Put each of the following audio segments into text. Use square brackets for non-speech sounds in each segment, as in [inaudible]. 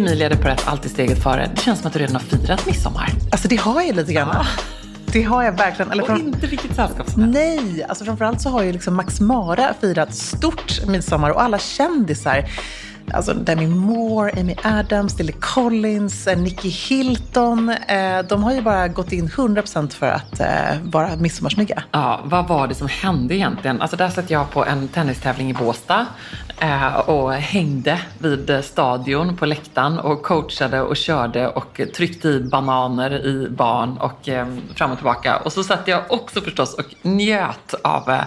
Emilia de Perret, alltid steget före. Det känns som att du redan har firat midsommar. Alltså det har jag lite grann. Det har jag verkligen. Eller Och fram- inte vilket sällskap som helst. Nej, alltså framförallt så har ju liksom Max Mara firat stort midsommar och alla kändisar. Alltså Demi Moore, Amy Adams, Lily Collins, eh, Nicky Hilton. Eh, de har ju bara gått in 100% för att eh, vara midsommarsnygga. Ja, vad var det som hände egentligen? Alltså där satt jag på en tennistävling i Båstad och hängde vid eh, stadion på läktaren och coachade och körde och tryckte i bananer i barn och eh, fram och tillbaka. Och så satt jag också förstås och njöt av eh,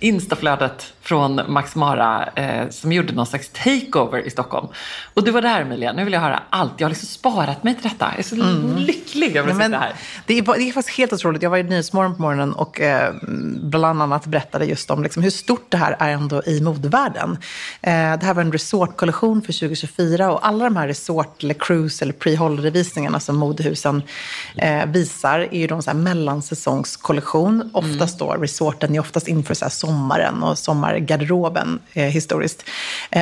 instaflödet från Max Mara eh, som gjorde någon slags takeover i Stockholm. Och du var där Emilia, nu vill jag höra allt. Jag har liksom sparat mig till detta. Jag är så lycklig över att sitta här. det, är, det är faktiskt helt otroligt. Jag var i Nyhetsmorgon på morgonen och eh, bland annat berättade just om liksom, hur stort det här är ändå i modevärlden. Eh, det här var en resortkollektion för 2024 och alla de här resort eller cruise eller pre-holiday-visningarna som modehusen eh, visar är ju de så här mellansäsongskollektion. Oftast då, resorten är oftast inför så sommaren och sommargarderoben eh, historiskt.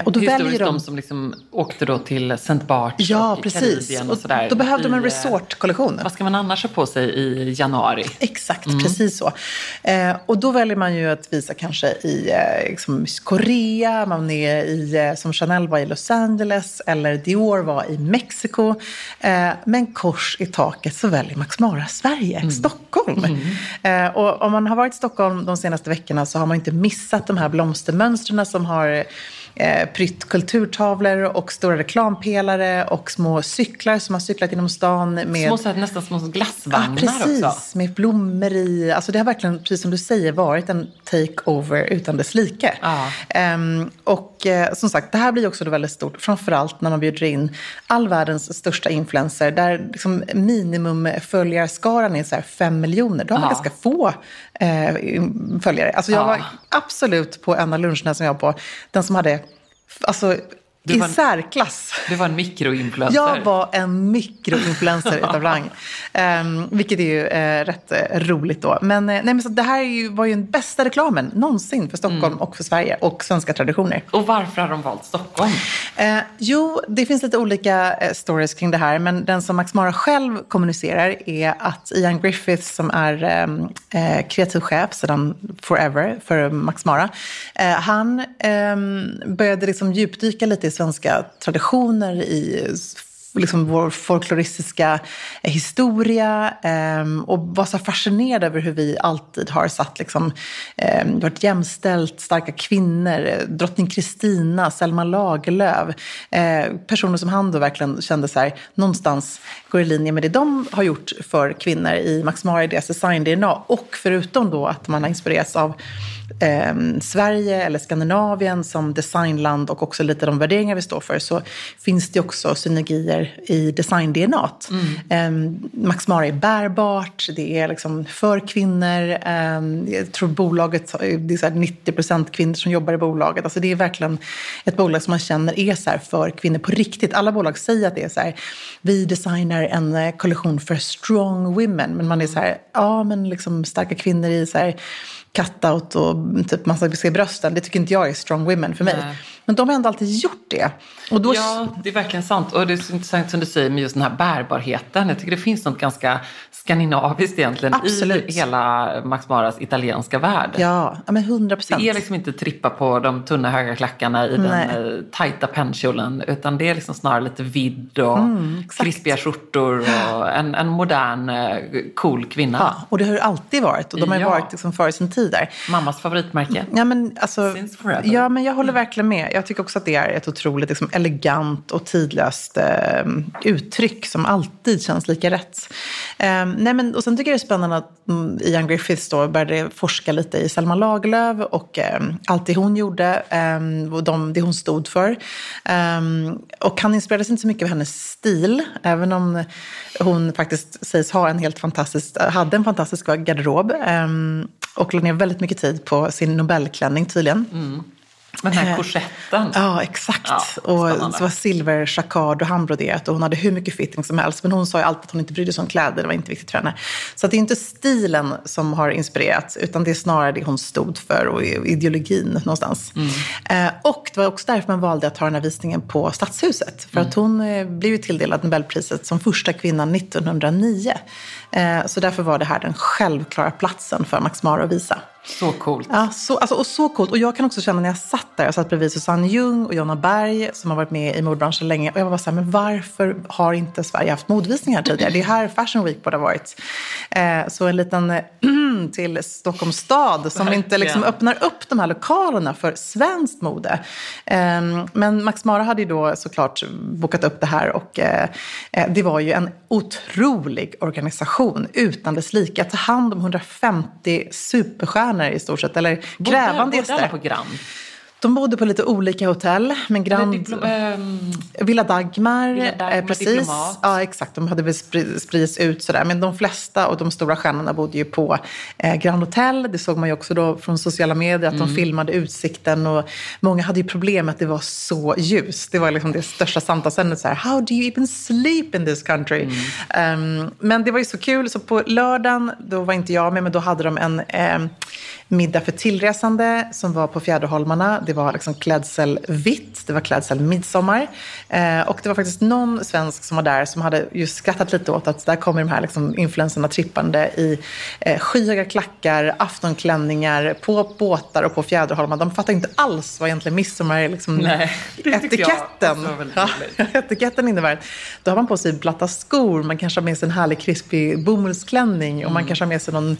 Och då Historiskt väljer de de... som liksom åkte då till St. Barts Ja, och precis. Karibien och sådär. då behövde de en resortkollektion. Vad ska man annars ha på sig i januari? Exakt, precis så. Och då väljer man ju att visa kanske i liksom Korea, man är i, eh, som Chanel var i Los Angeles eller Dior var i Mexiko. Eh, men kors i taket så väljer Max Mara Sverige, Stockholm. Eh, och om man har varit i Stockholm de senaste veckorna så har man inte missat de här blomstermönstren som har eh, prytt kulturtavlor och stora reklampelare och små cyklar som har cyklat genom stan med Små, så här, nästan små glassvagnar Ja, precis. också. Med blommor i. Alltså det har verkligen, precis som du säger, varit en takeover utan dess like. Ja. Ehm, och eh, som sagt, det här blir också då väldigt stort, framförallt när man bjuder in all världens största influencer, där liksom minimumföljarskaran är så fem miljoner. Då har man Ja. ganska få eh, följare. Alltså jag Ja. var absolut på en av luncherna som jag var på, den som hade, alltså Du i var en- särklass. Du var en mikroinfluencer. Jag var en mikroinfluencer utav rang. Um, vilket är ju eh, rätt eh, roligt då. Men, eh, nej, men så det här är ju, var ju den bästa reklamen någonsin för Stockholm Mm. och för Sverige och svenska traditioner. Och varför har de valt Stockholm? Jo, det finns lite olika stories kring det här. Men den som Max Mara själv kommunicerar är att Ian Griffith som är eh, kreativ chef sedan forever för Max Mara. Han eh, började liksom djupdyka lite i svenska traditioner, i liksom vår folkloristiska historia eh, och var så fascinerad över hur vi alltid har satt liksom, eh, varit jämställt, starka kvinnor, drottning Kristina, Selma Lagerlöf. Eh, personer som han då verkligen kände så här, någonstans går i linje med det de har gjort för kvinnor i Max Mara, i deras design-DNA. Och förutom då att man har inspirerats av eh, Sverige eller Skandinavien som designland och också lite de värderingar vi står för så finns det också synergier i design-DNA. Eh, Max Mara är bärbart, det är liksom för kvinnor. Eh, jag tror bolaget, det är så här 90% kvinnor som jobbar i bolaget. Alltså det är verkligen ett bolag som man känner är så för kvinnor på riktigt. Alla bolag säger att det är så här, vi designar en eh, kollektion för strong women. Men man är så här, ja men liksom starka kvinnor i så här cut-out och typ man ska brösten. Det tycker inte jag är strong women för mig. Nej. Men de har ändå alltid gjort det. Och då, Ja, det är verkligen sant. Och det är så intressant som du säger med just den här bärbarheten. Jag tycker det finns något ganska skandinaviskt egentligen Absolut. i hela Max Maras italienska värld. Ja, men 100 Det procent. är liksom inte trippa på de tunna höga klackarna i Nej. den eh, tajta pennkjolen. Utan det är liksom snarare lite vidd och Mm, exakt. krispiga skjortor och en, en modern eh, cool kvinna. Ja, och det har ju alltid varit. Och de har ju Ja. varit liksom före sin tid. tider. Mammas favoritmärke. Ja men, alltså, Since forever. ja, men jag håller verkligen med. Jag tycker också att det är ett otroligt liksom, elegant och tidlöst eh, uttryck som alltid känns lika rätt. Eh, nej, men, och sen tycker jag det är spännande att mm, Ian Griffiths då började forska lite i Selma Lagerlöf och eh, allt det hon gjorde eh, och de, det hon stod för. Eh, och han inspirerades inte så mycket av hennes stil, även om hon faktiskt sägs ha en helt fantastisk, hade en fantastisk garderob eh, och la ner väldigt mycket tid på sin Nobelklänning tydligen. Mm den här korsetten. Ja, exakt. Ja, och så var silver, jacquard och handbroderat och hon hade hur mycket fitting som helst. Men hon sa ju alltid att hon inte brydde sig om kläder, det var inte viktigt för henne. Så det är inte stilen som har inspirerat, utan det är snarare det hon stod för och ideologin någonstans. Mm. Eh, och det var också därför man valde att ha den här visningen på Stadshuset. För att Mm. hon eh, blev ju tilldelad Nobelpriset som första kvinnan 1909. Eh, så därför var det här den självklara platsen för Max Mara att visa. Så coolt. Ja, så, alltså, och så coolt. Och jag kan också känna när jag satt där, jag satt bredvid Susanne Ljung och Jonna Berg som har varit med i modebranschen länge. Och jag var bara så här, men varför har inte Sverige haft modevisningar tidigare? Det är här Fashion Week borde ha varit. Eh, så en liten eh, [clears throat] till Stockholms stad som inte liksom Verkligen. öppnar upp de här lokalerna för svenskt mode. Eh, men Max Mara hade ju då såklart bokat upp det här och eh, eh, det var ju en otrolig organisation utan dess like. Att ta hand om 150 superstjärnor i stort sett, eller krävande gäster. på Grand? De bodde på lite olika hotell, men Grand... Ehm, Villa Dagmar, Villa Dagmar, eh, precis. Diplomat. Ja, exakt. De hade väl spri- spridits ut sådär. Men de flesta och de stora stjärnorna bodde ju på eh, Grand Hotel. Det såg man ju också då från sociala medier, att Mm. de filmade utsikten. Och många hade ju problem med att det var så ljust. Det var liksom det största samtalsämnet. Så här, How do you even sleep in this country? Mm. Ehm, men det var ju så kul. Så på lördagen, då var inte jag med, men då hade de en eh, middag för tillresande som var på Fjäderholmarna. Det var liksom klädsel vitt, det var klädsel midsommar. Eh, och det var faktiskt någon svensk som var där som hade just skrattat lite åt att där kommer de här liksom influenserna trippande i eh, skyhöga klackar, aftonklänningar, på båtar och på Fjäderholmarna. De fattar inte alls vad egentligen midsommar är. Liksom, Nej, etiketten. Ja, [laughs] etiketten innebär då har man på sig platta skor, man kanske har med sig en härlig krispig bomullsklänning och Mm. man kanske har med sig någon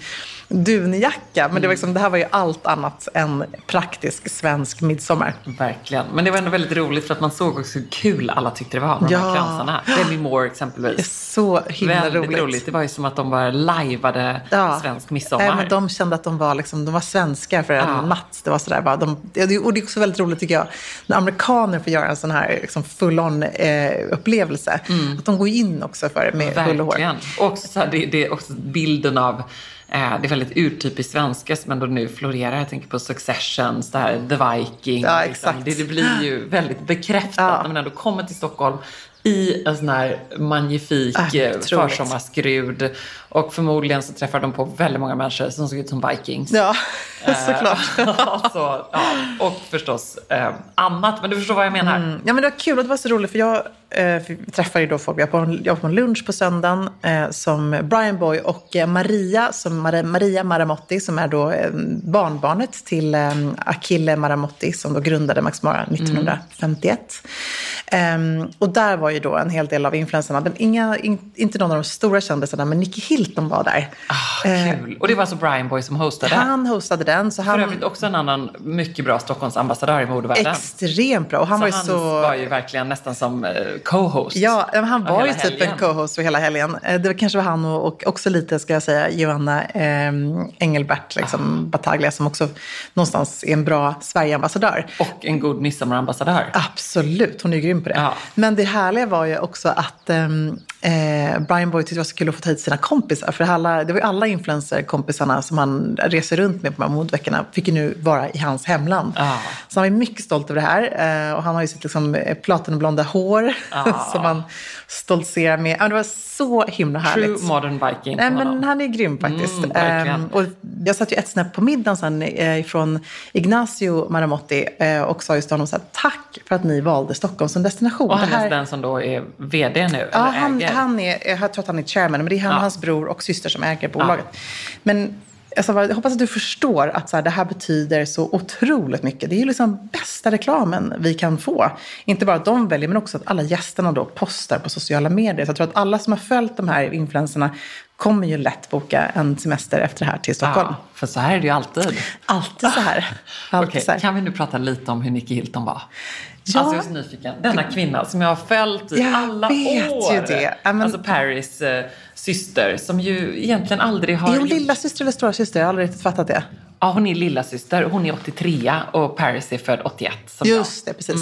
dunjacka. Men det, var liksom, det här var ju allt annat än praktisk svensk midsommar. Verkligen. Men det var ändå väldigt roligt för att man såg också hur kul alla tyckte det var med de Ja. här kransarna. Demi Moore exempelvis. Så himla Väldigt roligt. roligt. Det var ju som att de bara lajvade svensk midsommar. Nej, men de kände att de var, liksom, de var svenskar för en Ja. natt. Det var sådär, bara, de, det- och det är också väldigt roligt tycker jag, när amerikaner får göra en sån här liksom, full-on eh, upplevelse. Att de går in också för det med och hår. Verkligen. Och också så här, det, det är också bilden av det är väldigt urtypiskt svenska som ändå nu florerar. Jag tänker på Succession, så här, The Viking. Ja, liksom. det, det blir ju [gasps] väldigt bekräftat Ja. när man ändå kommer till Stockholm i en sån här magnifik Ah, otroligt. försommarskrud. Och förmodligen så träffar de på väldigt många människor som såg ut som Vikings. Ja, Eh, [laughs] såklart. [laughs] alltså, ja, och förstås eh, annat. Men du förstår vad jag menar. Mm. Ja, men det var kul och det var så roligt för jag eh, träffade ju då folk. Jag var på en, lunch på söndagen eh, som Brian Boy och eh, Maria, som Maria, Maria Maramotti som är då eh, barnbarnet till eh, Achille Maramotti som då grundade Max Mara 1951. Ehm, och där var ju då en hel del av influenserna. Men inga, in, inte någon av de stora kändisarna, men Nicky Hilton var där. Ah, kul. Och det var alltså Brian Boy som hostade. Han hostade den. Så För han, övrigt också en annan mycket bra Stockholmsambassadör i modevärlden. extremt bra. Och han så var ju han så... var ju verkligen nästan som eh, co-host. Ja, han var ju typ en co-host för hela helgen. Eh, Det kanske var han och, och också lite, ska jag säga, Johanna eh, Engelbert liksom, Battaglia som också någonstans är en bra Sverigeambassadör. Och en god midsommarambassadör. Absolut, hon är ju grym på det. Ja. Men det härliga var ju också att ehm, eh, Brian Boy tyckte det var så kul att få ta hit sina kompisar. För alla, det var ju alla influencer-kompisarna som han reser runt med på de här modeveckorna fick ju nu vara i hans hemland. Ja. Så han var mycket stolt över det här. Eh, och han har ju sitt liksom, eh, platinumblonda hår Ja. [laughs] som han stoltserar med. Ja, det var så himla härligt. True modern viking. Nej, men han är grym faktiskt. Mm. Ehm, och jag satt ju ett snäpp på middagen sen eh, ifrån Ignacio Maramotti eh, och sa just till honom så här, tack för att ni valde Stockholm som destination. Och han Det här- är den som då är vd nu, Ja, eller han, äger. Han är, jag tror att han är chairman, men det är han, Ja. hans bror och syster som äger bolaget. Men alltså, jag hoppas att du förstår att så här, det här betyder så otroligt mycket. Det är ju liksom bästa reklamen vi kan få. Inte bara att de väljer, men också att alla gästerna då postar på sociala medier. Så jag tror att alla som har följt de här influenserna kommer ju lätt boka en semester efter det här till Stockholm. Ja, för så här är det ju alltid. Alltid så här. [laughs] Alltid Okej, så här. Kan vi nu prata lite om hur Nicky Hilton var? Ja. Alltså jag är så nyfiken. Denna kvinna som jag har följt i Jag alla vet år. ju det. Ja, men- Alltså Paris eh, syster som ju egentligen aldrig har... Är hon gjort- lilla syster eller stora syster? Jag har aldrig riktigt fattat det. Ja, hon är lilla syster. Hon är 83 och Paris är född 81. Som Just det, precis.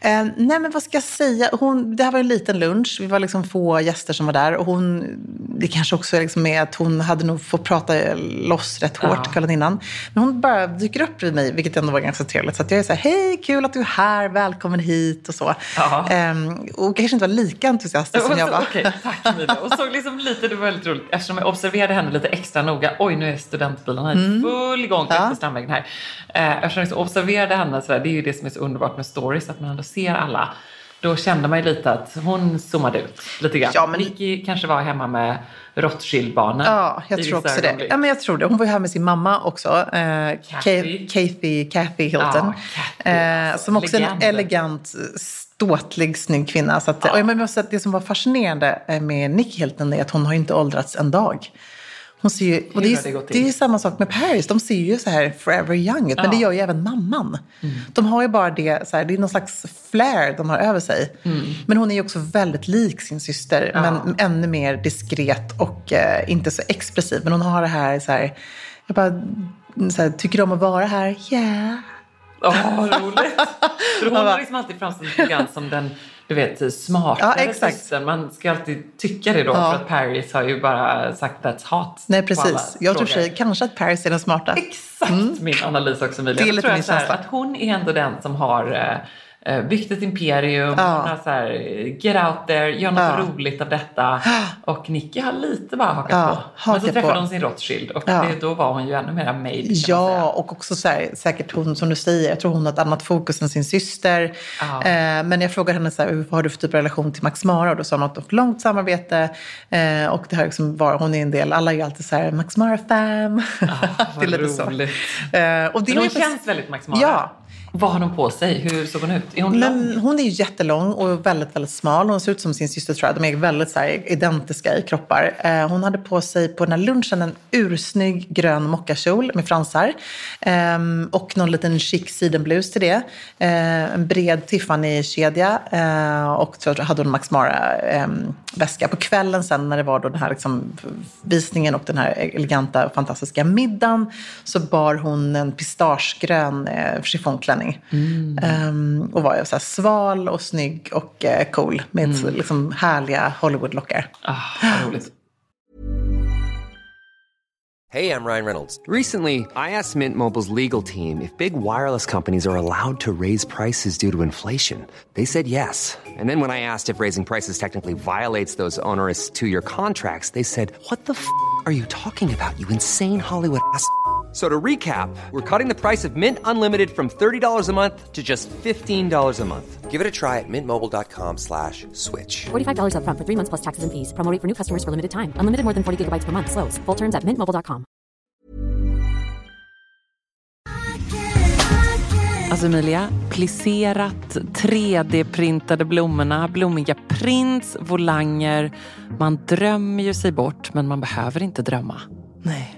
Eh, nej, men vad ska jag säga? Hon, det här var en liten lunch. Vi var liksom få gäster som var där. Och hon, det kanske också är liksom med att hon hade nog fått prata loss rätt hårt Ja. kvällen innan. Men hon bara dyker upp vid mig, vilket ändå var ganska trevligt. Så jag är så här, hej, kul att du är här, välkommen hit och så. Ja. Eh, och kanske inte var lika entusiastisk som jag var. Okej, tack Mila. Och såg liksom lite, det var väldigt roligt, eftersom jag observerade henne lite extra noga. Oj, nu är studentbilarna i full gång Mm. Ja. på Strandvägen här. Eh, eftersom jag så observerade henne, så där, det är ju det som är så underbart med stories, att man ändå ser alla. Då kände man ju lite att hon zoomade ut lite grann. Ja, men- Nicky kanske var hemma med Rothschild-barnen. Ja, jag tror också det. Ja, men jag tror det. Hon var ju här med sin mamma också. Eh, Kathy. Ka- Kathy, Kathy Hilton. Ja, Kathy, eh, som också är en elegant, ståtlig, snygg kvinna. Så att, och jag måste säga att det som var fascinerande eh, med Nick Hilton är att hon har inte åldrats en dag. Hon ser ju, och det, är, det är samma sak med Paris. De ser ju så här forever young ut. Men Ja. det gör ju även mamman. De har ju bara det, så här, det är någon slags flair de har över sig. Men hon är ju också väldigt lik sin syster. Ja. Men ännu mer diskret och eh, inte så expressiv. Men hon har det här, så här jag bara, så här, tycker om att vara här? Ja. Yeah. Åh, vad roligt! [laughs] För hon har liksom alltid framställt lite grann som den du vet, smartare Ja, exakt. systern. Man ska alltid tycka det då, Ja. för att Paris har ju bara sagt that's hot. Nej, precis. Jag tror sig kanske att Paris är den smarta. Exakt min analys också Emilia. Det är lite tror jag min så här, känsla. att hon är ändå den som har eh, byggt ett imperium. Ja. Så här, get out there, gör något Ja. roligt av detta. [gasps] Och Nicky har lite bara hakat Ja, på. Men så träffade på. hon sin Rothschild och Ja. det, då var hon ju ännu mera made. Ja, och också så här, säkert hon som du säger, jag tror hon har ett annat fokus än sin syster. Eh, men jag frågade henne så här, vad har du för typ av relation till Max Mara? Och då sa hon att de har ett långt samarbete. Eh, och det har liksom var, hon är en del, alla är ju alltid så här, Max Mara-fam. Ja, det [laughs] är vad lite så. roligt. Eh, och det Men hon känns väldigt Max Mara. Ja. Vad har hon på sig? Hur såg hon ut? Är hon Men lång? hon är ju jättelång och väldigt, väldigt smal. Hon ser ut som sin syster tror jag. De är väldigt så här, identiska i kroppar. Eh, hon hade på sig på den här lunchen en ursnygg grön mockakjol med fransar. Eh, och någon liten chic sidenblus till det. Eh, en bred Tiffany-kedja. Eh, och så hade hon Max Mara-väska. på kvällen sen när det var då den här liksom, visningen och den här eleganta, fantastiska middagen så bar hon en pistagegrön eh, chiffongklänning. Ehm, och var ju så här sval och snygg och eh, cool med liksom härliga Hollywood-lockar. Ah, vad [gasps] roligt. Hey, I'm Ryan Reynolds. Recently, I asked Mint Mobile's legal team if big wireless companies are allowed to raise prices due to inflation. They said yes. And then when I asked if raising prices technically violates those onerous two year contracts, they said, What the f are you talking about, you insane Hollywood ass? F- So to recap, we're cutting the price of Mint Unlimited from $30 a month to just $15 a month. Give it a try at mintmobile.com slash switch. $45 upfront for three months plus taxes and fees. Promo rate for new customers for limited time. Unlimited more than 40 gigabytes per month. Slows. Full terms at mintmobile.com. Alltså Emilia, plisserat, 3D-printade blommorna, blommiga prints, volanger. Man drömmer ju sig bort, men man behöver inte drömma. Nej.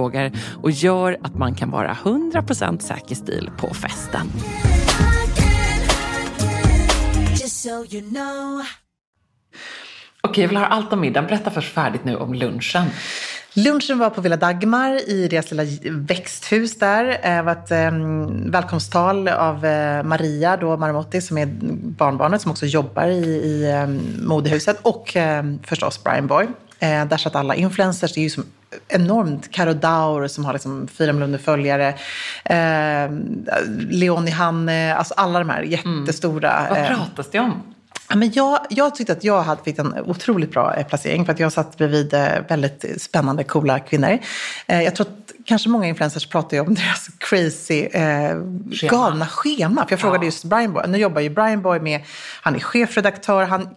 och gör att man kan vara 100% säker stil på festen. Okej, jag vill höra allt om middagen. Berätta först färdigt nu om lunchen. Lunchen var på Villa Dagmar i deras lilla växthus där. Det var ett eh, välkomsttal av eh, Maria då Marmotti som är barnbarnet som också jobbar i, i eh, modehuset och eh, förstås Brian Boy. Eh, där satt alla influencers. Det är ju som enormt. Caro Daur som har liksom fyra miljoner följare. Eh, Leonie Hanne, alltså alla de här jättestora. Vad eh, pratas det om? Ja, Men jag, jag tyckte att jag hade fick en otroligt bra eh, placering för att jag satt bredvid eh, väldigt spännande, coola kvinnor. Jag tror att kanske många influencers pratar ju om [laughs] deras crazy, eh, galna schema. För jag frågade just Brian Boy, nu jobbar ju Brian Boy med, han är chefredaktör, han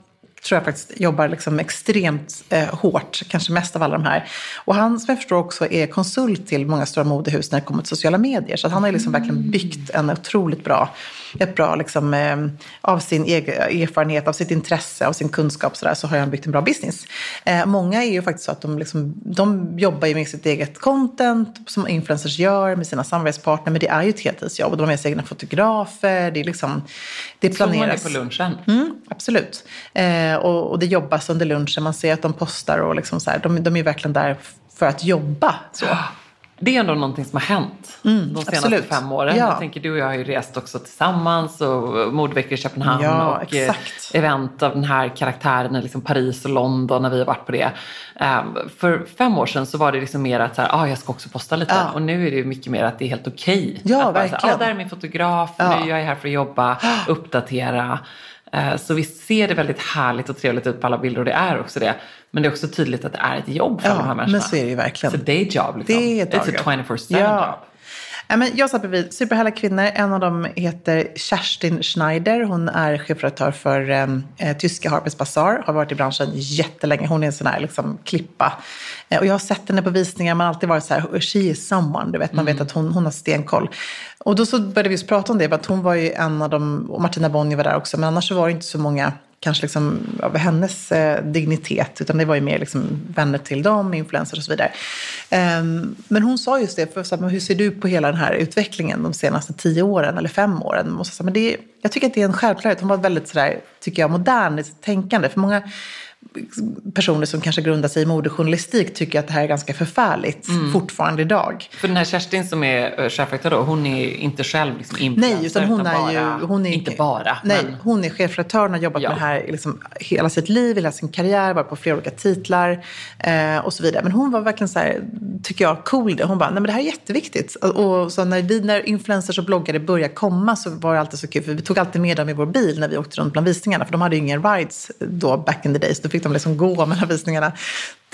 tror jag faktiskt jobbar liksom extremt eh, hårt, kanske mest av alla de här. Och han, som jag förstår också, är konsult till många stora modehus när det kommer till sociala medier. Så han har liksom verkligen byggt en otroligt bra, ett bra liksom, eh, av sin egen erfarenhet, av sitt intresse, av sin kunskap så, där, så har han byggt en bra business. Eh, många är ju faktiskt så att de, liksom, de jobbar ju med sitt eget content, som influencers gör, med sina samarbetspartner, men det är ju ett heltidsjobb. Och de har med sig egna fotografer, det är liksom, det Såg man det planeras. på lunchen? Mm, absolut. Eh, och, och det jobbas under lunchen. Man ser att de postar och liksom så här, de, de är verkligen där för att jobba. Så. Det är ändå någonting som har hänt de senaste Mm, absolut. fem åren. Ja. Jag tänker du och jag har ju rest också tillsammans och modveckor i Köpenhamn Ja, och exakt. event av den här karaktären i liksom Paris och London när vi har varit på det. Ehm, för fem år sedan så var det liksom mer att så här, ah, jag ska också posta lite Ja. och nu är det mycket mer att det är helt okej. Ja, att bara så här, verkligen. ah, där är min fotograf, nu är jag här för att jobba, [gasps] uppdatera. Eh, Så visst ser det väldigt härligt och trevligt ut på alla bilder och det är också det. Men det är också tydligt att det är ett jobb för Ja, de här människorna. men så är det ju verkligen. It's a day job liksom. Det är ett It's a dagjobb. 24-7 job. Ja. Ja, men jag satt bredvid superhärliga kvinnor. En av dem heter Kerstin Schneider. Hon är chefredaktör för eh, tyska Harper's Bazaar. Har varit i branschen jättelänge. Hon är en sån här liksom, klippa. Eh, och jag har sett henne på visningar. Man har alltid varit så här, she is someone. Du vet, man vet att hon, hon har stenkoll. Och då så började vi just prata om det. För att hon var ju en av dem, och Martina Bonnier var där också. Men annars så var det inte så många kanske liksom av hennes eh, dignitet, utan det var ju mer liksom vänner till dem, influencers och så vidare. Ehm, men hon sa just det, för så här, men hur ser du på hela den här utvecklingen de senaste tio åren eller fem åren? Och så, men det, jag tycker att det är en självklarhet. Hon var väldigt sådär, tycker jag, modern i sitt tänkande. För många personer som kanske grundar sig i modejournalistik tycker att det här är ganska förfärligt fortfarande idag. För den här Kerstin som är eh, chefredaktör då, hon är inte själv liksom influencer. Nej, utan hon är bara, ju... Hon är, inte bara, Nej, men hon är chefredaktör, hon har jobbat Ja. med det här liksom hela sitt liv, hela sin karriär, varit på flera olika titlar eh, och så vidare. Men hon var verkligen så här, tycker jag, cool. Hon bara, nej men det här är jätteviktigt. Och, och så när vi, när influencers och bloggare började komma så var det alltid så kul, för vi tog alltid med dem i vår bil när vi åkte runt bland visningarna, för de hade ju ingen rides då, back in the days. Då fick de liksom gå mellan visningarna.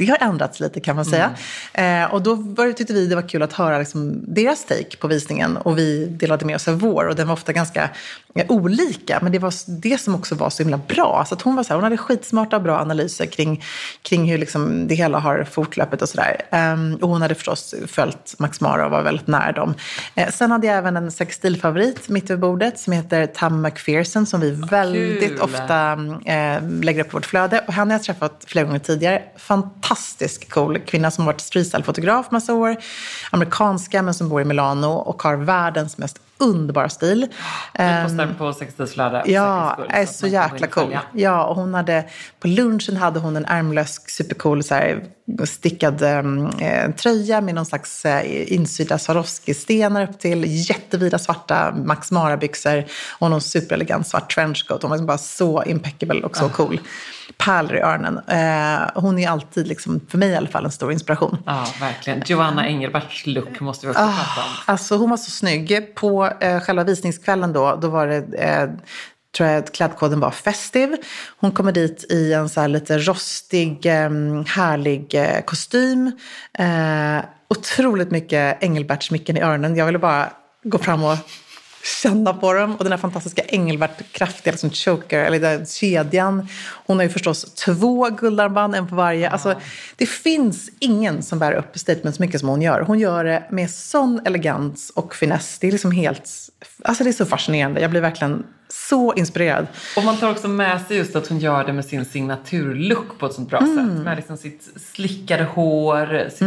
Det har ändrats lite kan man säga. Eh, och då var det, tyckte vi det var kul att höra liksom, deras take på visningen och vi delade med oss av vår. Och den var ofta ganska eh, olika, men det var det som också var så himla bra. Så att hon, var så här, hon hade skitsmarta och bra analyser kring, kring hur liksom det hela har fortlöpet och sådär. Um, och hon hade förstås följt Max Mara och var väldigt nära dem. Eh, sen hade jag även en sextilfavorit mitt över bordet som heter Tam McPherson som vi väldigt kul. ofta eh, lägger upp på vårt flöde. Och henne har jag träffat flera gånger tidigare. Fantastiskt cool kvinna som har varit streetstyle-fotograf massa år. Amerikanska men som bor i Milano och har världens mest underbara stil. vi postar på sextilsflöde. Ja, skull, är så så jäkla cool. Ja, och hon hade, på lunchen hade hon en ärmlös, supercool så här, stickad eh, tröja med någon slags eh, insydda Swarovski-stenar upp till, jättevida svarta Max Mara-byxor och någon superelegant svart trenchcoat. Hon var liksom bara så impeccable och så cool. Pärlor i öronen. Eh, hon är alltid, liksom, för mig i alla fall, en stor inspiration. Ja, verkligen. Joanna Engelberts look måste vi också Ah. prata om. Alltså hon var så snygg. På eh, själva visningskvällen då, då var det, eh, tror jag att klädkoden var festive. Hon kommer dit i en så här lite rostig, ehm, härlig eh, kostym. Eh, otroligt mycket Engelbert-smycken i öronen. Jag ville bara gå fram och känna på dem. Och den här fantastiska Engelbert kraftiga liksom choker, eller den kedjan. Hon har ju förstås två guldarmband, en på varje. Alltså, det finns ingen som bär upp statement så mycket som hon gör. Hon gör det med sån elegans och finess. Det är liksom helt... Alltså det är så fascinerande. Jag blir verkligen så inspirerad. Och man tar också med sig just att hon gör det med sin signaturlook på ett sånt bra Mm. sätt. Med liksom sitt slickade hår. Sitt,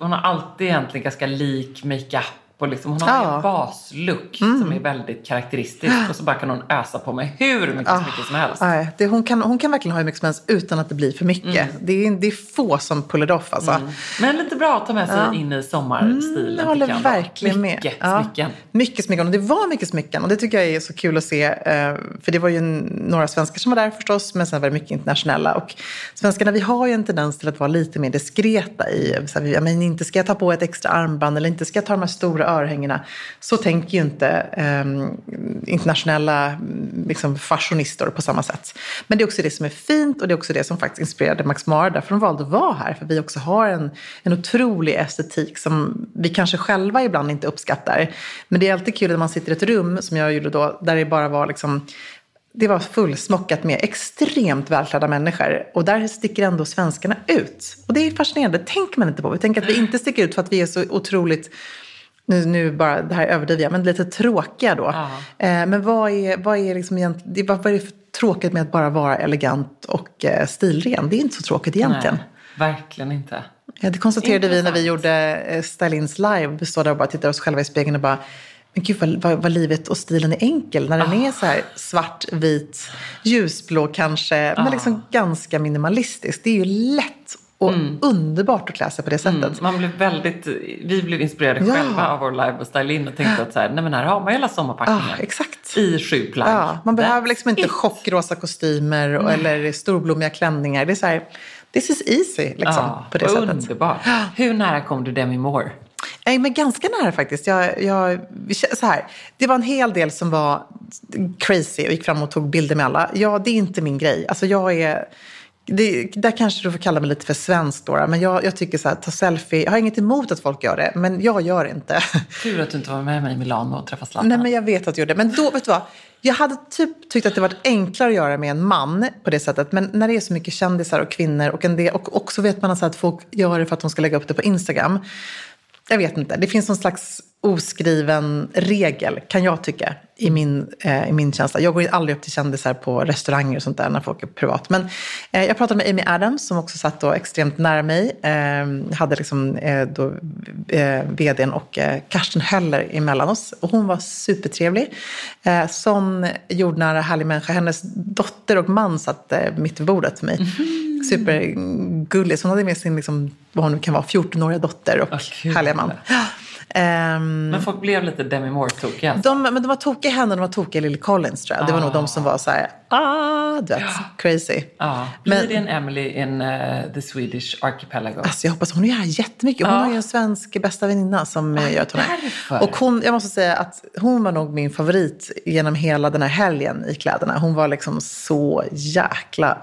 Hon har alltid egentligen ganska lik makeup. Och liksom, hon har Ja. Mm. en baslook som är väldigt karaktäristisk. Och så bara kan hon ösa på med hur mycket smycke som helst. Nej, det, hon, kan, hon kan verkligen ha hur mycket som helst utan att det blir för mycket. Det, är, det är få som pull it off alltså. Men lite bra att ta med sig in i sommarstilen. Mm, Jag håller verkligen mycket med. Ja, smycken. Mycket smycken. Och det var mycket smycken. Och det tycker jag är så kul att se. eh, För det var ju några svenskar som var där förstås. Men sen var det mycket internationella. Och svenskarna, vi har ju en tendens till att vara lite mer diskreta i. Så här, ja, men inte ska jag ta på ett extra armband. Eller inte ska jag ta de här stora örhängena. Så tänker ju inte eh, internationella liksom, fashionister på samma sätt. Men det är också det som är fint. Och det är också det som faktiskt inspirerade Max Mara. Därför de valde att vara här. För vi också har en, en otrolig estetik som vi kanske själva ibland inte uppskattar. Men det är alltid kul när man sitter i ett rum, som jag gjorde då, där det bara var liksom det var fullsmockat med extremt välklädda människor. Och där sticker ändå svenskarna ut. Och det är fascinerande, det tänker man inte på. Vi tänker att vi inte sticker ut för att vi är så otroligt, nu, nu bara, det här överdriver jag, men lite tråkiga då. Ja. Eh, men vad är, vad är liksom det- vad är det för tråkigt med att bara vara elegant och eh, stilren? Det är inte så tråkigt egentligen. Nej, verkligen inte. Ja, det konstaterade vi när vi Intressant. gjorde eh, Stylins live. Vi står där och bara tittar oss själva i spegeln och bara, men gud vad, vad, vad livet och stilen är enkel. När den är så här svart, vit, ljusblå kanske, men liksom ganska minimalistisk. Det är ju lätt och underbart att klä sig på det sättet. Mm, man blev väldigt, vi blev inspirerade Ja. själva av vår live och styling in och tänkte att så här, nej men här har man hela sommarpackningen. Ja, exakt. I sju plagg. Ja, man behöver That's liksom inte it. chockrosa kostymer och, eller storblommiga klänningar. Det är så här, this is easy liksom, Ja, på det vad sättet. underbart. Hur nära kom du Demi Moore? Nej, men ganska nära faktiskt. Jag, jag, så här, det var en hel del som var crazy och gick fram och tog bilder med alla. Ja, det är inte min grej. Alltså jag är... Det, där kanske du får kalla mig lite för svensk då. Men jag, jag tycker så här, ta selfie. Jag har inget emot att folk gör det, men jag gör det inte. [laughs] Tur att du inte var med mig i Milano och träffade Zlatan. Nej, men jag vet att du gjorde det. Men då, vet du vad? Jag hade typ tyckt att det varit enklare att göra med en man på det sättet. Men när det är så mycket kändisar och kvinnor och en del, och också vet man att folk gör det för att de ska lägga upp det på Instagram. Jag vet inte. Det finns någon slags oskriven regel, kan jag tycka, i min, eh, i min känsla. Jag går aldrig upp till kändisar på restauranger och sånt där när folk är privat. Men eh, jag pratade med Amy Adams som också satt då extremt nära mig. Eh, hade liksom eh, då, eh, vdn och eh, Karsten Höller emellan oss. Och hon var supertrevlig. Eh, sån jordnära, härlig människa. Hennes dotter och man satt eh, mitt vid bordet med mig. Supergullig. Så hon hade med sin, liksom, vad hon nu kan vara, 14-åriga dotter och kul. härliga man. Ehm, Men folk blev lite Demi Moore-tokiga. de, men de var tokiga henne och de var tokiga Lily Collins tror jag. Det var nog de som var så här, ah, du vet, crazy. Ja. Blir Men- det en Emily in uh, the Swedish Archipelago? Alltså jag hoppas hon gör jättemycket. Hon Ja. har ju en svensk bästa väninna som eh, gör turné. därför. Och hon, jag måste säga att hon var nog min favorit genom hela den här helgen i kläderna. Hon var liksom så jäkla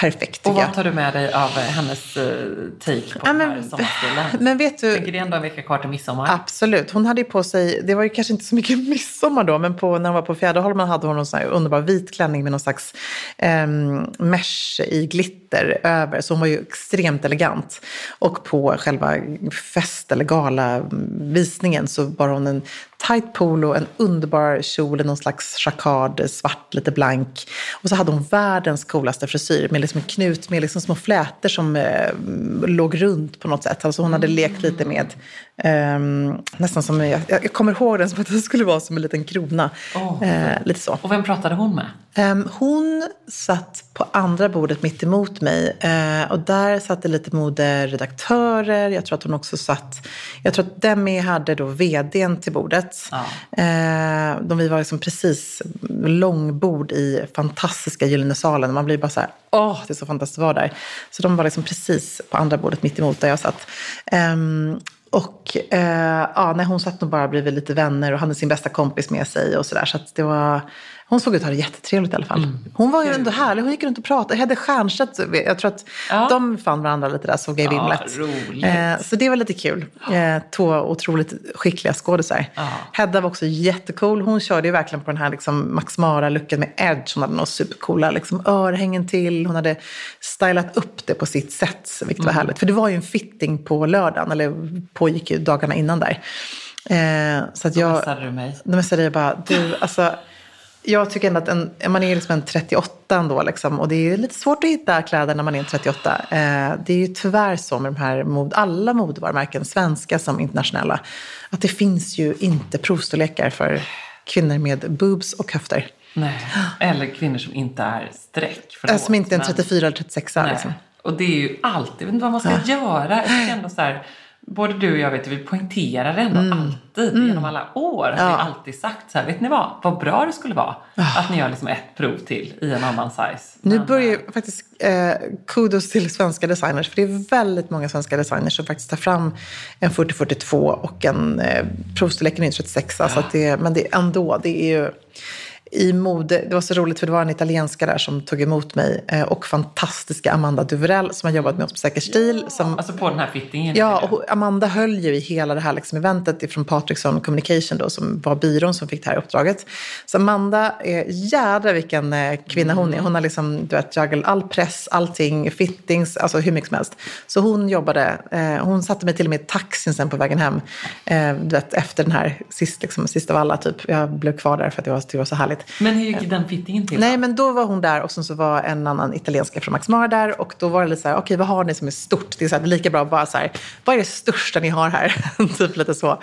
perfekt och vad tar du med dig av eh, hennes eh, take på Ja, den men- här sommarstilen? Men vet du, Tänker det är ändå en vecka kvar till midsommar. Absolut. Hon hade ju på sig, det var ju kanske inte så mycket [laughs] midsommar då, men på, när hon var på Fjäderholmen hade hon någon sån här underbar vit klänning med någon slags um, mesh i glitter över. Så hon var ju extremt elegant. Och på själva fest eller galavisningen så bar hon en tight polo, en underbar kjol, i någon slags jacquard, svart, lite blank. Och så hade hon världens coolaste frisyr med liksom en knut med liksom små flätor som eh, låg runt på något sätt. Alltså hon hade lekt lite med, ehm, nästan som, jag, jag kommer ihåg den som att det skulle vara som en liten krona. Åh, eh, lite så. Och vem pratade hon med? Ehm, hon satt på andra bordet mitt emot mig eh, och där satt det lite moderedaktörer. Jag tror att hon också satt, jag tror att Demi hade då vdn till bordet. Ja. Eh, de, vi var liksom precis långbord i fantastiska Gyllene salen. Man blir bara så här, åh, det är så fantastiskt att vara där. Så de var liksom precis på andra bordet mitt emot där jag satt. Ehm, och eh, ja, nej, hon satt nog bara bredvid lite vänner och hade sin bästa kompis med sig och sådär. Så att det var, hon såg ut att ha det jättetrevligt i alla fall. Hon var ju ändå härlig. Hon gick runt och pratade. Hedde Stiernstedt, jag tror att Ja. de fann varandra lite där, såg jag i Ja, vimlet. roligt. Eh, så det var lite kul. Eh, två otroligt skickliga skådisar. Ja. Hedda var också jättecool. Hon körde ju verkligen på den här liksom Max Mara-looken med edge. Hon hade några supercoola liksom, örhängen till. Hon hade stylat upp det på sitt sätt, vilket Mm. var härligt. För det var ju en fitting på lördagen, eller pågick ju dagarna innan där. Eh, så att Då jag... messade du mig. Då messade jag bara, du, alltså, jag tycker ändå att en, man är liksom en 38 ändå liksom, och det är lite svårt att hitta kläder när man är en 38. Eh, det är ju tyvärr så med de här mod, alla modevarumärken, svenska som internationella, att det finns ju inte provstorlekar för kvinnor med boobs och höfter. Nej. Eller kvinnor som inte är streck. Eh, som inte är en men- 34 eller 36 Nej. liksom. Och det är ju alltid, jag vet inte vad man ska göra. Jag ändå så här, både du och jag vet, vi poängterar ändå alltid genom alla år. Har vi Mm. Ja. alltid sagt så här, vet ni vad, vad bra det skulle vara att ni gör liksom ett prov till i en annan size. Nu börjar eh, ju faktiskt eh, kudos till svenska designers. För det är väldigt många svenska designers som faktiskt tar fram en 40-42 och en eh, provstorleken är ju 36. Så att det, men det är ändå, det är ju i mode. Det var så roligt för det var en italienska där som tog emot mig. Eh, och fantastiska Amanda Duverell som har jobbat med oss på Säker stil. Som, Alltså på den här fittingen. Ja, och Amanda höll ju i hela det här liksom eventet ifrån Patrickson Communication då, som var byrån som fick det här uppdraget. Så Amanda, är jädra vilken eh, kvinna hon är. Hon har liksom, du vet, jugglat all press, allting, fittings, alltså hur mycket som helst. Så hon jobbade, eh, hon satte mig till och med i taxin sen på vägen hem. Eh, du vet, efter den här, sist, liksom, sist av alla typ. Jag blev kvar där för att det var, det var så härligt. Men hur gick den fittingen till? Nej, men då var hon där och sen så var en annan italienska från Max Mara där. Och då var det lite så här, okej, vad har ni som är stort? Det är så här, det är lika bra att bara så här, vad är det största ni har här? [laughs] typ lite så.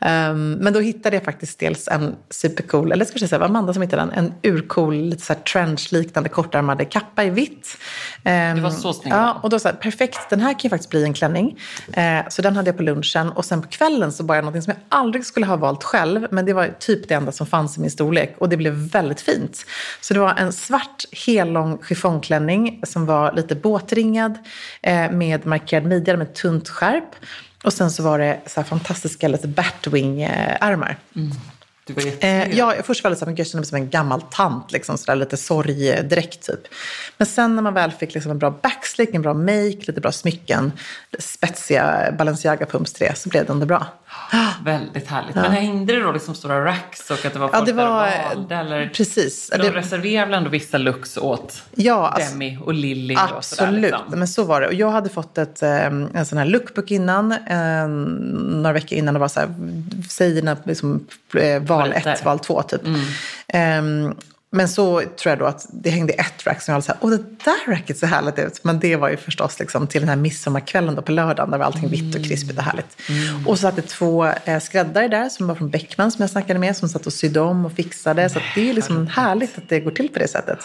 Ehm, men då hittade jag faktiskt dels en supercool, eller ska jag säga, det var Amanda som hittade den, en urcool, lite så här trench-liknande kortärmade kappa i vitt. Ehm, Det var så snygg, Ja, och då så här, perfekt, den här kan ju faktiskt bli en klänning. Eh, så den hade jag på lunchen och sen på kvällen så var jag något som jag aldrig skulle ha valt själv. Men det var typ det enda som fanns i min storlek och det blev väldigt fint. Så det var en svart hellång chiffongklänning som var lite båtringad eh, med markerad midja med tunt skärp. Och sen så var det så här fantastiska lite Batwing-ärmar. Du var Eh, ja, först var det så här, jag kände mig som en gammal tant, liksom, så där, lite sorgdräkt typ. Men sen när man väl fick liksom en bra backslick, en bra make, lite bra smycken, spetsiga Balenciaga-pumps till det, så blev det ändå bra. Väldigt härligt. Men hängde det då liksom stora racks och att det var Ja, folk det där var- valde? Eller? precis. De Det- reserverar väl ändå vissa looks åt Ja, Demi och Lilly och. Absolut, Liksom. men så var det. Och jag hade fått ett, eh, en sån här lookbook innan, eh, några veckor innan. Det var så här, säg dina liksom, eh, val Favoriter. ett, val två typ. Mm. Ehm, men så tror jag då att det hängde ett rack som jag var så här, åh det där racket ser härligt ut. Men det var ju förstås liksom till den här midsommarkvällen då på lördagen där var allting vitt och krispigt och härligt. Mm. Och så satt det två eh, skräddare där som var från Beckman som jag snackade med som satt och sydde om och fixade. Så det är liksom härligt att det går till på det sättet.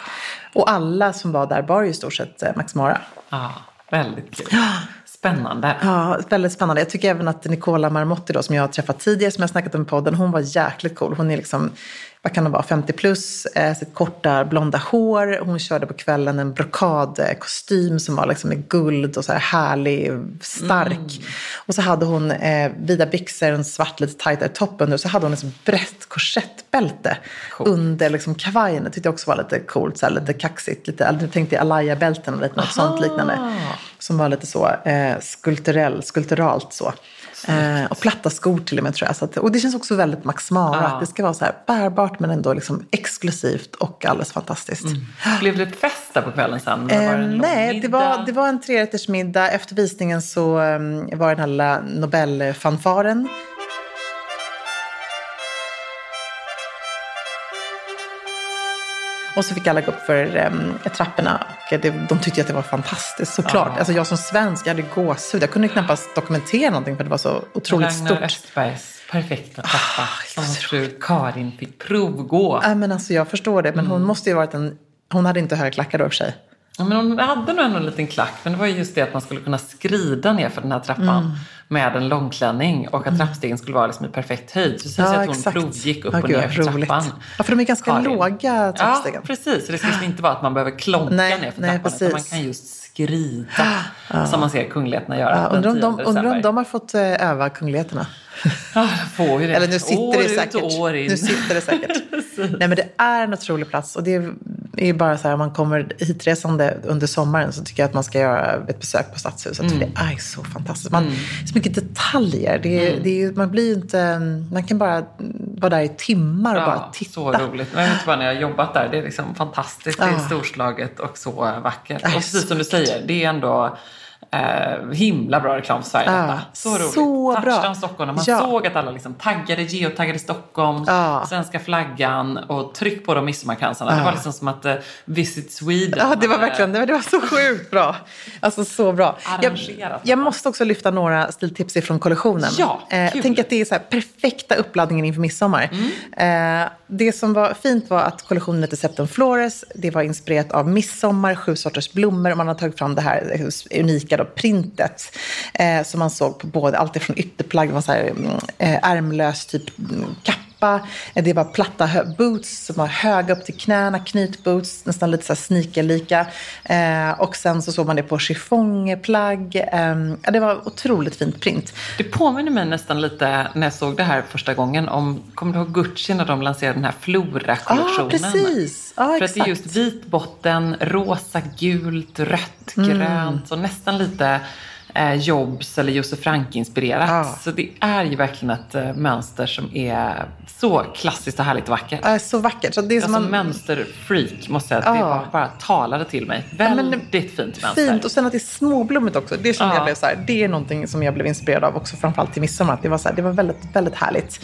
Och alla som var där bar ju i stort sett eh, Max Mara. Ja, väldigt kul. Spännande. Ja, väldigt spännande. Jag tycker även att Nicola Marmotti då, som jag har träffat tidigare, som jag har snackat om i podden, hon var jäkligt cool. Hon är liksom, vad kan hon vara, 50 plus, eh, sitt korta blonda hår. Hon körde på kvällen en brokadkostym som var liksom med guld och så här härlig, stark. Och så hade hon eh, vida byxor, en svart lite tajtare topp under. Så hade hon ett brett korsettbälte under liksom kavajen. Det tyckte jag också var lite coolt, så här, lite kaxigt. Lite, jag tänkte Alaya-bälten och lite något sånt liknande. Som var lite så eh, skulpturell, skulpturalt så. Eh, och platta skor till och med tror jag. Så att, och det känns också väldigt Max Mara. Ja. Att det ska vara så här bärbart men ändå liksom exklusivt och alldeles fantastiskt. Blev det fest där på kvällen sen? Eller var det en Eh, lång nej, det var, det var en trerättersmiddag. Efter visningen så eh, var det den här lilla Nobelfanfaren. Och så fick alla gå upp för eh, trapporna det, de tyckte att det var fantastiskt såklart. Ja. Alltså jag som svensk, jag hade gåshud. Jag kunde knappast dokumentera någonting för det var så otroligt Ragnar stort. Östbergs perfekta trappa Ah, som fru Karin fick provgå. Nej, men alltså jag förstår det, men Mm. hon måste ju varit en... Hon hade inte höga klackar då i och för sig. Ja, men hon hade nog ändå en liten klack, men det var ju just det att man skulle kunna skrida ner för den här trappan Mm. med en långklänning och att trappstegen skulle vara liksom i perfekt höjd. Det sägs att hon provgick upp Ja, och ner för roligt. trappan. Ja, för de är ganska Karin. låga Ja, trappstegen. precis. Så det ska liksom inte vara att man behöver klonka Nej, ner för nej, trappan, utan man precis. kan just skrida som man ser kungligheterna göra. Ja, den undrar om, 10 de, undrar om de har fått eh, öva kungligheterna. Ja, jag får ju det. Eller nu sitter år det ut säkert. och år in. Nu sitter det säkert. [laughs] Nej men det är en otrolig plats. Och det är ju bara så här, om man kommer hitresande under sommaren så tycker jag att man ska göra ett besök på Stadshuset. Mm. För det är så fantastiskt. Man, Så mycket detaljer. Det är, det är, man blir inte... Man kan bara vara där i timmar och bara Ja, titta. så roligt. Men jag vet bara när jag har jobbat där, det är liksom fantastiskt. Det är Ja. storslaget och så vackert. Och precis som du säger, det är ändå eh, himla bra reklam för Sverige detta. Så roligt. så. Touchdown Stockholm, man Ja. såg att alla liksom taggade, geotaggade Stockholm, Ja. svenska flaggan och tryck på de midsommarkransarna. Det var liksom som att eh, Visit Sweden. Ja, det var verkligen det var, så sjukt bra. Alltså så bra. Jag, jag måste också lyfta några stiltips ifrån kollektionen. Ja, eh, kul. tänk att det är så här perfekta uppladdningen inför midsommar. Eh, det som var fint var att kollektionen hette Septum Flores. Det var inspirerat av midsommar, sju sorters blommor. Och man har tagit fram det här unika då, printet. Eh, som man såg på både, allt ifrån ytterplagg, det var så här, mm, eh, ärmlös typ kappa kappa. Det var platta boots som var höga upp till knäna, knytboots, nästan lite så sneakerlika. Eh, och sen så såg man det på chiffongplagg. Eh, det var otroligt fint print. Det påminner mig nästan lite när jag såg det här första gången om, kommer du ihåg Gucci när de lanserade den här Flora-kollektionen? Ja, precis. Ja, För att det är exakt. just vit botten, rosa, gult, rött, Mm. grönt och nästan lite eh, Jobs eller Josef Frank-inspirerat. Ja. Så det är ju verkligen ett eh, mönster som är så klassiskt och härligt och vackert. Ja, så vackert. Så det är som Alltså man, mönsterfreak måste jag säga. att Det Ja. var bara talade till mig. men Väldigt fint mönster. Fint och sen att det är småblommigt också. Det kände Ja. jag blev så här, det är någonting som jag blev inspirerad av också framförallt till midsommar. Att det var, så här, det var väldigt, väldigt härligt.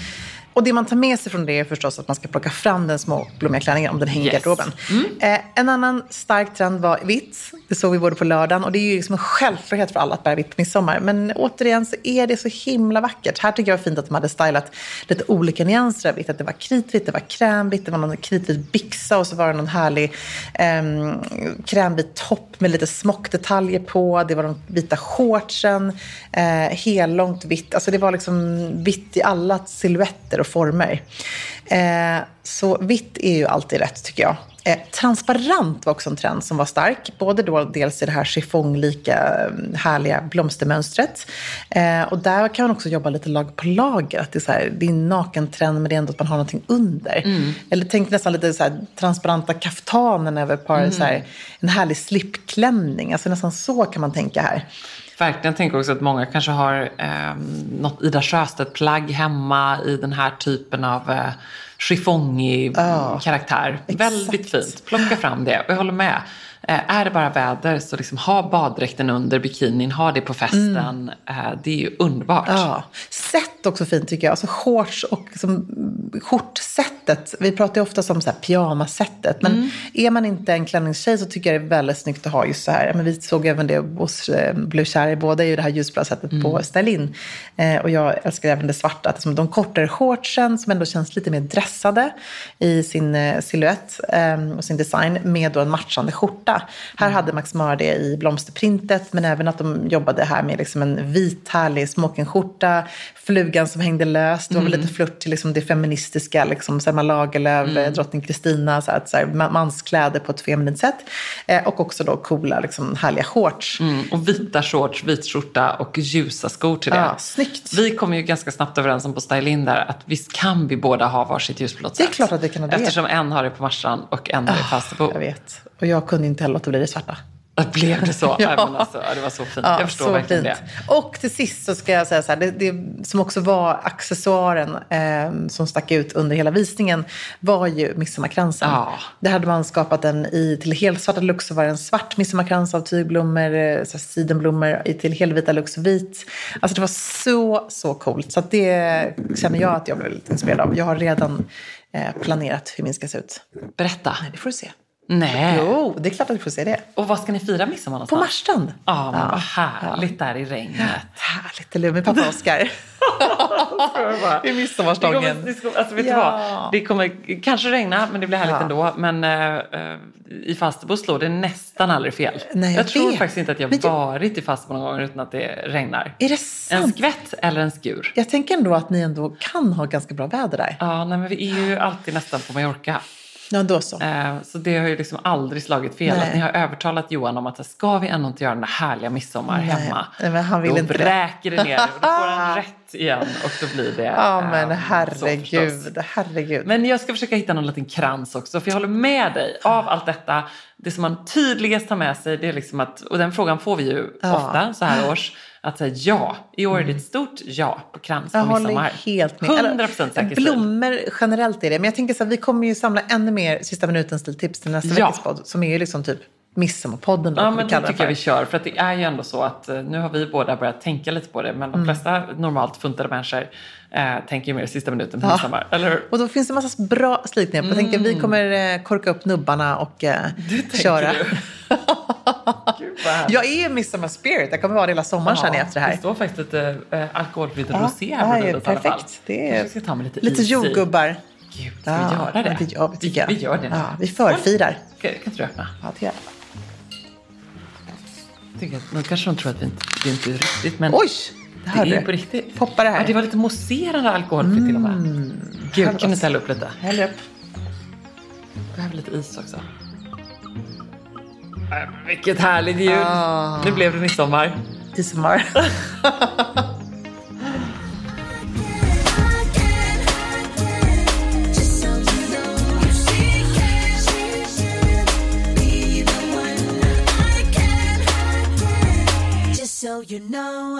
Och det man tar med sig från det är förstås att man ska plocka fram den små blommiga klänningen om den hänger i Yes. garderoben. Eh, en annan stark trend var vitt. Det såg vi både på lördagen och det är ju liksom en självklarhet för alla att bära vitt på midsommar. Men återigen så är det så himla vackert. Här tycker jag var fint att de hade stylat lite olika nyanser av vitt. Att det var kritvitt, det var krämvitt, det var någon kritvit byxa och så var det någon härlig ehm, krämvit topp med lite smockdetaljer på. Det var de vita shortsen, eh, hellångt vitt. Alltså det var liksom vitt i alla silhuetter och former. Eh, så vitt är ju alltid rätt tycker jag. Eh, transparent var också en trend som var stark. Både då dels i det här chiffonglika eh, härliga blomstermönstret. Eh, och där kan man också jobba lite lag på lager. Att det, är så här, det är en nakentrend men det är ändå att man har någonting under. Eller tänk nästan lite så här, transparenta kaftanen över par, så här, en härlig slipklänning. Alltså nästan så kan man tänka här. Verkligen. Jag tänker också att många kanske har eh, något Ida Sjöstedt-plagg hemma i den här typen av eh, chiffongig karaktär. Väldigt fint. Plocka fram det. Jag håller med. Eh, är det bara väder så liksom ha baddräkten under bikinin, ha det på festen. Eh, det är ju underbart. Ja. Sätt också fint tycker jag. Alltså shorts och liksom, skjortsättet. Vi pratar ju ofta om så här pyjamassättet. Men är man inte en klänningstjej så tycker jag det är väldigt snyggt att ha just så här. Men vi såg även det hos eh, Blue Cherry. Båda är ju det här ljusblå sättet på Stylin. Och jag älskar även det svarta. Att liksom de kortare shortsen som ändå känns lite mer dressade i sin eh, silhuett eh, och sin design. Med då en matchande skjorta. Här hade Max Mara det i blomsterprintet. Men även att de jobbade här med liksom en vit härlig smokingskjorta. Flugan som hängde löst. Det var väl lite flört till liksom det feministiska. Liksom Selma Lagerlöf, mm. drottning Kristina. Så att, så här, manskläder på ett feminint sätt. Eh, och också då coola, liksom, härliga shorts. Mm, och vita shorts, vit skjorta och ljusa skor till det. Ja, snyggt. Vi kom ju ganska snabbt överens om på Stylin där att visst kan vi båda ha varsitt ljusblått Det är klart att vi kan ha det. Eftersom en har det på Marstrand och en har det i Falsterbo. Jag vet. Och jag kunde inte heller låta bli det svarta. Blev det så? [laughs] Ja. alltså, det var så fint. Ja, jag förstår verkligen fint. det. Och till sist så ska jag säga så här, det, det som också var accessoaren eh, som stack ut under hela visningen var ju midsommarkransen. Ja. Där hade man skapat en i till helsvarta lux så var det en svart midsommarkrans av tygblommor, eh, så sidenblommor, i till helvita lux vit. Alltså det var så, så coolt. Så det känner jag att jag blev lite inspirerad av. Jag har redan eh, planerat hur min ska se ut. Berätta. Det får du se. Nej. Jo, det är klart att du får se det. Och vad ska ni fira midsommar På någonstans? Marstrand. Ja, men vad härligt där i regnet. Härligt, eller? Med pappa Oskar. [laughs] Det är midsommarstången. Det kommer, det kommer, alltså, vet Ja. du vad? Det kommer kanske regna, men det blir härligt Ja. ändå. Men eh, i Falsterbo slår det nästan aldrig fel. Nej, jag jag tror faktiskt inte att jag jag- varit i Falsterbo någon gång utan att det regnar. Är det En sant? skvätt eller en skur. Jag tänker ändå att ni ändå kan ha ganska bra väder där. Ja, nej, men vi är ju alltid nästan på Mallorca. Ja, då så. Eh, Så det har ju liksom aldrig slagit fel. Nej. Att ni har övertalat Johan om att ska vi ändå inte göra den där härliga midsommar Nej. hemma? Nej, men han vill då inte det. bräker det ner. Då får han [laughs] rätt igen och då blir det Ja, eh, men herregud, herregud. Men jag ska försöka hitta någon liten krans också, för jag håller med dig. Av allt detta, det som man tydligast tar med sig, det är liksom att, och den frågan får vi ju Ja. ofta så här års, att säga ja. I år är det ett stort ja på krans på Jag midsommar. helt med. 100 procent säker. Blommor generellt är det. Men jag tänker så här, vi kommer ju samla ännu mer sista minuten stiltips till nästa Ja. veckas podd. Som är ju liksom typ midsommarpodden. då, Ja, men det tycker jag vi kör. För att det är ju ändå så att eh, nu har vi båda börjat tänka lite på det. Men de flesta normalt funtade människor eh, tänker ju mer sista minuten på Ja. midsommar. Eller hur? Och då finns det massa bra slitningar. Jag tänker vi kommer eh, korka upp nubbarna och eh, [laughs] köra. Mm. du. [laughs] Gud. Jag är midsommar spirit. Jag kommer vara det hela sommaren känner jag efter det här. Det står faktiskt lite äh, alkoholfritt Ja, rosé det här är bordet i alla fall. perfekt. Det är Kanske ska ta med lite, Lite jordgubbar. Gud, ska vi göra det? Ja, vi, ja, vi tycker jag. vi, vi gör det nu. Ja, vi förfirar. Kan, kan inte du öppna? Ja, det gör Jag nu kanske de tror att vi inte, det inte är riktigt, men Oj! Det det hörde är du. på riktigt. Poppar det här. Ja, det var lite mousserande alkoholfritt till och med. Gud, Härligt. kan du inte hälla upp lite? Häller upp. Behöver lite is också. Äh, Vilket härligt ljud! Ah. Nu blev det midsommar. Midsommar. [laughs] So you know,